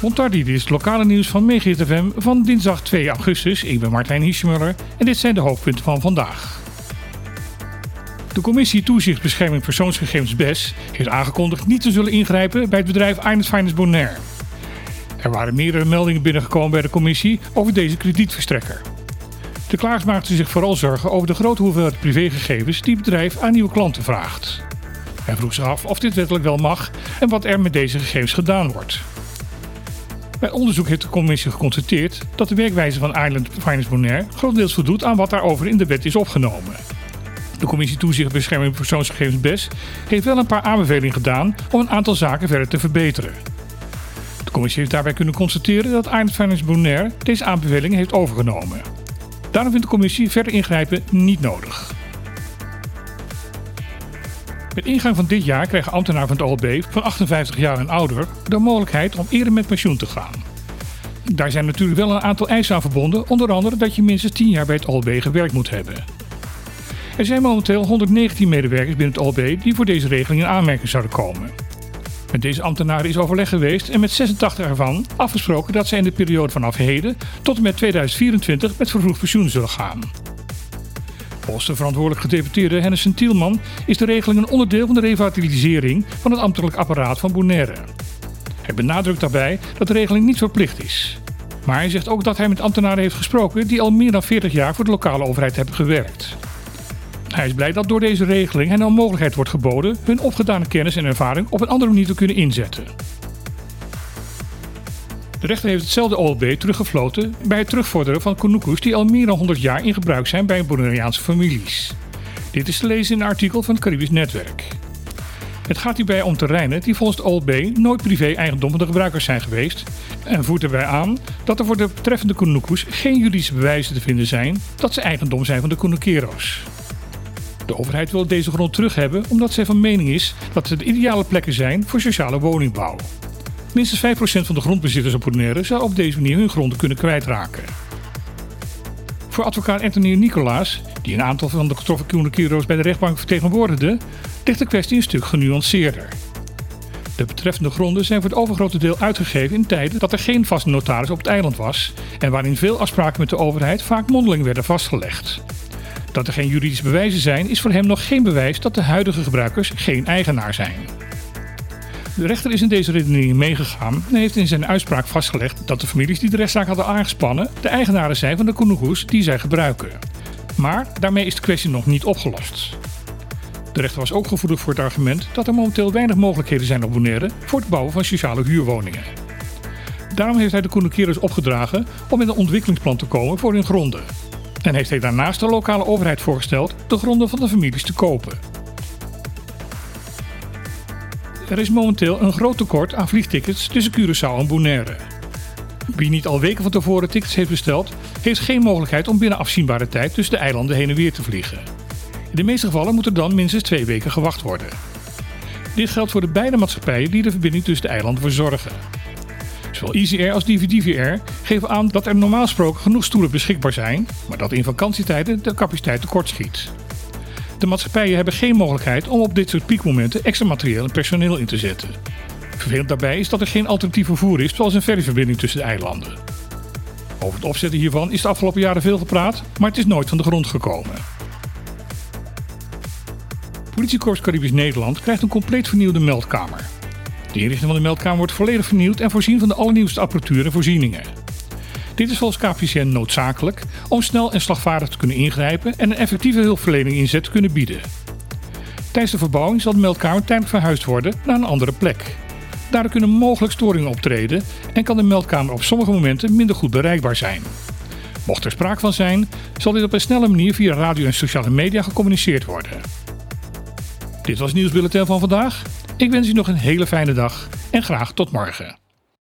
Montardi, dit is het lokale nieuws van FM van dinsdag 2 augustus. Ik ben Martijn Hiesmuller en dit zijn de hoofdpunten van vandaag. De commissie Toezicht Bescherming Persoonsgegevens BES heeft aangekondigd niet te zullen ingrijpen bij het bedrijf Eines Finance Bonaire. Er waren meerdere meldingen binnengekomen bij de commissie over deze kredietverstrekker. De klaars maakten zich vooral zorgen over de grote hoeveelheid privégegevens die het bedrijf aan nieuwe klanten vraagt. Hij vroeg zich af of dit wettelijk wel mag en wat er met deze gegevens gedaan wordt. Bij onderzoek heeft de commissie geconstateerd dat de werkwijze van Island Finance Bonaire grotendeels voldoet aan wat daarover in de wet is opgenomen. De commissie Toezicht Bescherming Persoonsgegevens BES heeft wel een paar aanbevelingen gedaan om een aantal zaken verder te verbeteren. De commissie heeft daarbij kunnen constateren dat Island Finance Bonaire deze aanbevelingen heeft overgenomen. Daarom vindt de commissie verder ingrijpen niet nodig. Met ingang van dit jaar krijgen ambtenaren van het OLB van 58 jaar en ouder de mogelijkheid om eerder met pensioen te gaan. Daar zijn natuurlijk wel een aantal eisen aan verbonden, onder andere dat je minstens 10 jaar bij het OLB gewerkt moet hebben. Er zijn momenteel 119 medewerkers binnen het OLB die voor deze regeling in aanmerking zouden komen. Met deze ambtenaren is overleg geweest en met 86 ervan afgesproken dat zij in de periode vanaf heden tot en met 2024 met vervroegd pensioen zullen gaan. De verantwoordelijk gedeputeerde Hennissen Tielman is de regeling een onderdeel van de revitalisering van het ambtelijk apparaat van Bonaire. Hij benadrukt daarbij dat de regeling niet verplicht is. Maar hij zegt ook dat hij met ambtenaren heeft gesproken die al meer dan 40 jaar voor de lokale overheid hebben gewerkt. Hij is blij dat door deze regeling hen een mogelijkheid wordt geboden hun opgedane kennis en ervaring op een andere manier te kunnen inzetten. De rechter heeft hetzelfde OLB teruggefloten bij het terugvorderen van konoekoes die al meer dan 100 jaar in gebruik zijn bij Bonaireaanse families. Dit is te lezen in een artikel van het Caribisch Netwerk. Het gaat hierbij om terreinen die volgens het OLB nooit privé-eigendom van de gebruikers zijn geweest en voert erbij aan dat er voor de betreffende konoekoes geen juridische bewijzen te vinden zijn dat ze eigendom zijn van de konokero's. De overheid wil deze grond terug hebben omdat zij van mening is dat ze de ideale plekken zijn voor sociale woningbouw. Minstens 5% van de grondbezitters op Bonaire zou op deze manier hun gronden kunnen kwijtraken. Voor advocaat Anthony Nicolaas, die een aantal van de getroffen Koenikiro's bij de rechtbank vertegenwoordigde, ligt de kwestie een stuk genuanceerder. De betreffende gronden zijn voor het overgrote deel uitgegeven in tijden dat er geen vaste notaris op het eiland was en waarin veel afspraken met de overheid vaak mondeling werden vastgelegd. Dat er geen juridische bewijzen zijn, is voor hem nog geen bewijs dat de huidige gebruikers geen eigenaar zijn. De rechter is in deze redenering meegegaan en heeft in zijn uitspraak vastgelegd dat de families die de rechtszaak hadden aangespannen de eigenaren zijn van de koenoegoes die zij gebruiken. Maar daarmee is de kwestie nog niet opgelost. De rechter was ook gevoelig voor het argument dat er momenteel weinig mogelijkheden zijn op Bonaire voor het bouwen van sociale huurwoningen. Daarom heeft hij de Koenekierers opgedragen om met een ontwikkelingsplan te komen voor hun gronden. En heeft hij daarnaast de lokale overheid voorgesteld de gronden van de families te kopen. Er is momenteel een groot tekort aan vliegtickets tussen Curaçao en Bonaire. Wie niet al weken van tevoren tickets heeft besteld, heeft geen mogelijkheid om binnen afzienbare tijd tussen de eilanden heen en weer te vliegen. In de meeste gevallen moet er dan minstens twee weken gewacht worden. Dit geldt voor de beide maatschappijen die de verbinding tussen de eilanden verzorgen. Zowel EasyAir als DVDVR geven aan dat er normaal gesproken genoeg stoelen beschikbaar zijn, maar dat in vakantietijden de capaciteit tekort schiet. De maatschappijen hebben geen mogelijkheid om op dit soort piekmomenten extra materieel en personeel in te zetten. Vervelend daarbij is dat er geen alternatief vervoer is, zoals een ferryverbinding tussen de eilanden. Over het opzetten hiervan is de afgelopen jaren veel gepraat, maar het is nooit van de grond gekomen. Politiekorps Caribisch Nederland krijgt een compleet vernieuwde meldkamer. De inrichting van de meldkamer wordt volledig vernieuwd en voorzien van de allernieuwste apparatuur en voorzieningen. Dit is volgens KPCN noodzakelijk om snel en slagvaardig te kunnen ingrijpen en een effectieve hulpverlening inzet te kunnen bieden. Tijdens de verbouwing zal de meldkamer tijdelijk verhuisd worden naar een andere plek. Daardoor kunnen mogelijk storingen optreden en kan de meldkamer op sommige momenten minder goed bereikbaar zijn. Mocht er sprake van zijn, zal dit op een snelle manier via radio en sociale media gecommuniceerd worden. Dit was het nieuwsbulletin van vandaag. Ik wens u nog een hele fijne dag en graag tot morgen.